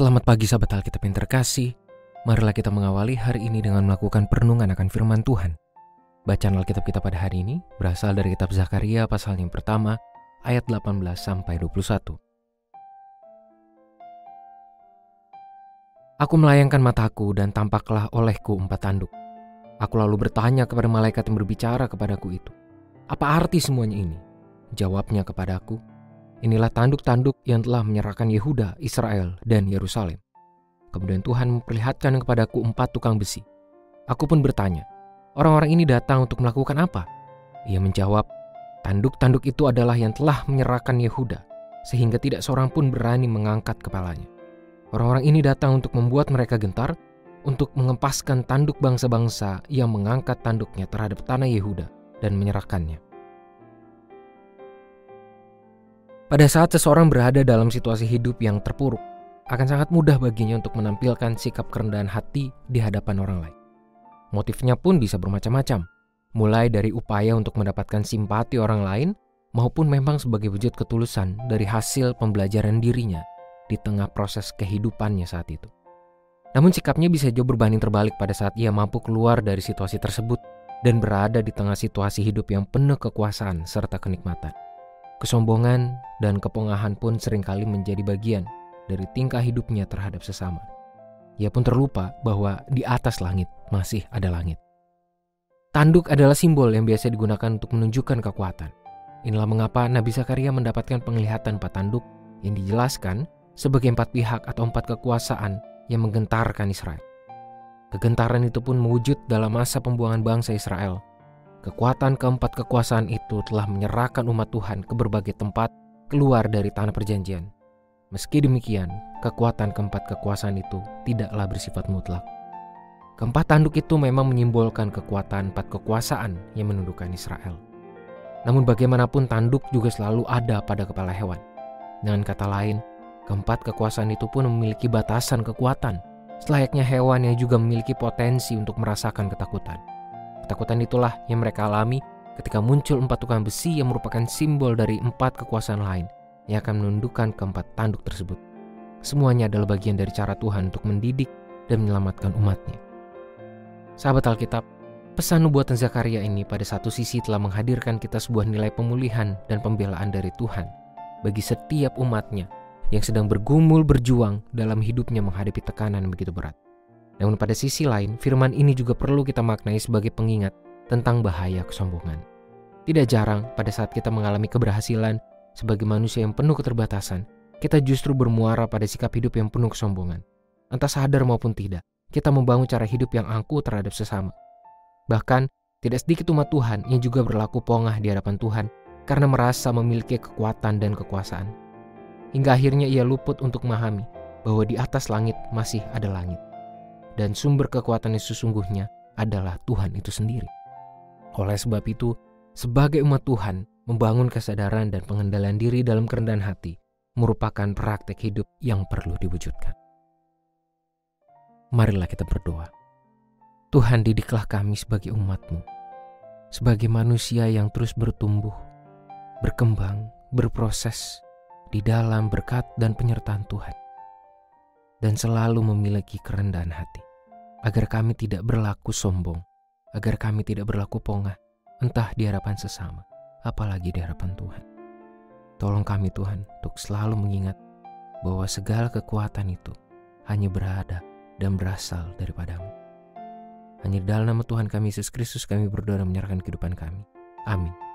Selamat pagi sahabat Alkitab yang terkasih. Marilah kita mengawali hari ini dengan melakukan perenungan akan firman Tuhan. Bacaan Alkitab kita pada hari ini berasal dari kitab Zakaria pasal yang pertama ayat 18 sampai 21. Aku melayangkan mataku dan tampaklah olehku empat tanduk. Aku lalu bertanya kepada malaikat yang berbicara kepadaku itu, "Apa arti semuanya ini?" Jawabnya kepadaku, Inilah tanduk-tanduk yang telah menyerahkan Yehuda, Israel, dan Yerusalem. Kemudian Tuhan memperlihatkan kepadaku empat tukang besi. Aku pun bertanya, orang-orang ini datang untuk melakukan apa? Ia menjawab, tanduk-tanduk itu adalah yang telah menyerahkan Yehuda, sehingga tidak seorang pun berani mengangkat kepalanya. Orang-orang ini datang untuk membuat mereka gentar, untuk mengempaskan tanduk bangsa-bangsa yang mengangkat tanduknya terhadap tanah Yehuda dan menyerahkannya. Pada saat seseorang berada dalam situasi hidup yang terpuruk, akan sangat mudah baginya untuk menampilkan sikap kerendahan hati di hadapan orang lain. Motifnya pun bisa bermacam-macam, mulai dari upaya untuk mendapatkan simpati orang lain maupun memang sebagai wujud ketulusan dari hasil pembelajaran dirinya di tengah proses kehidupannya saat itu. Namun sikapnya bisa jauh berbanding terbalik pada saat ia mampu keluar dari situasi tersebut dan berada di tengah situasi hidup yang penuh kekuasaan serta kenikmatan. Kesombongan dan kepongahan pun sering kali menjadi bagian dari tingkah hidupnya terhadap sesama. Ia pun terlupa bahwa di atas langit masih ada langit. Tanduk adalah simbol yang biasa digunakan untuk menunjukkan kekuatan. Inilah mengapa Nabi Zakaria mendapatkan penglihatan empat tanduk yang dijelaskan sebagai empat pihak atau empat kekuasaan yang menggentarkan Israel. Kegentaran itu pun mewujud dalam masa pembuangan bangsa Israel Kekuatan keempat kekuasaan itu telah menyerahkan umat Tuhan ke berbagai tempat keluar dari tanah perjanjian. Meski demikian, kekuatan keempat kekuasaan itu tidaklah bersifat mutlak. Keempat tanduk itu memang menyimbolkan kekuatan empat kekuasaan yang menundukkan Israel. Namun bagaimanapun tanduk juga selalu ada pada kepala hewan. Dengan kata lain, keempat kekuasaan itu pun memiliki batasan kekuatan, selayaknya hewan yang juga memiliki potensi untuk merasakan ketakutan. Ketakutan itulah yang mereka alami ketika muncul empat tukang besi yang merupakan simbol dari empat kekuasaan lain yang akan menundukkan keempat tanduk tersebut. Semuanya adalah bagian dari cara Tuhan untuk mendidik dan menyelamatkan umatnya. Sahabat Alkitab, pesan nubuatan Zakaria ini pada satu sisi telah menghadirkan kita sebuah nilai pemulihan dan pembelaan dari Tuhan bagi setiap umatnya yang sedang bergumul berjuang dalam hidupnya menghadapi tekanan begitu berat. Namun pada sisi lain, firman ini juga perlu kita maknai sebagai pengingat tentang bahaya kesombongan. Tidak jarang pada saat kita mengalami keberhasilan sebagai manusia yang penuh keterbatasan, kita justru bermuara pada sikap hidup yang penuh kesombongan. Entah sadar maupun tidak, kita membangun cara hidup yang angkuh terhadap sesama. Bahkan, tidak sedikit umat Tuhan yang juga berlaku pongah di hadapan Tuhan karena merasa memiliki kekuatan dan kekuasaan. Hingga akhirnya ia luput untuk memahami bahwa di atas langit masih ada langit dan sumber kekuatan yang sesungguhnya adalah Tuhan itu sendiri. Oleh sebab itu, sebagai umat Tuhan, membangun kesadaran dan pengendalian diri dalam kerendahan hati merupakan praktek hidup yang perlu diwujudkan. Marilah kita berdoa. Tuhan didiklah kami sebagai umatmu, sebagai manusia yang terus bertumbuh, berkembang, berproses di dalam berkat dan penyertaan Tuhan, dan selalu memiliki kerendahan hati agar kami tidak berlaku sombong, agar kami tidak berlaku pongah, entah di hadapan sesama, apalagi di hadapan Tuhan. Tolong kami Tuhan untuk selalu mengingat bahwa segala kekuatan itu hanya berada dan berasal daripadamu. Hanya dalam nama Tuhan kami Yesus Kristus kami berdoa dan menyerahkan kehidupan kami. Amin.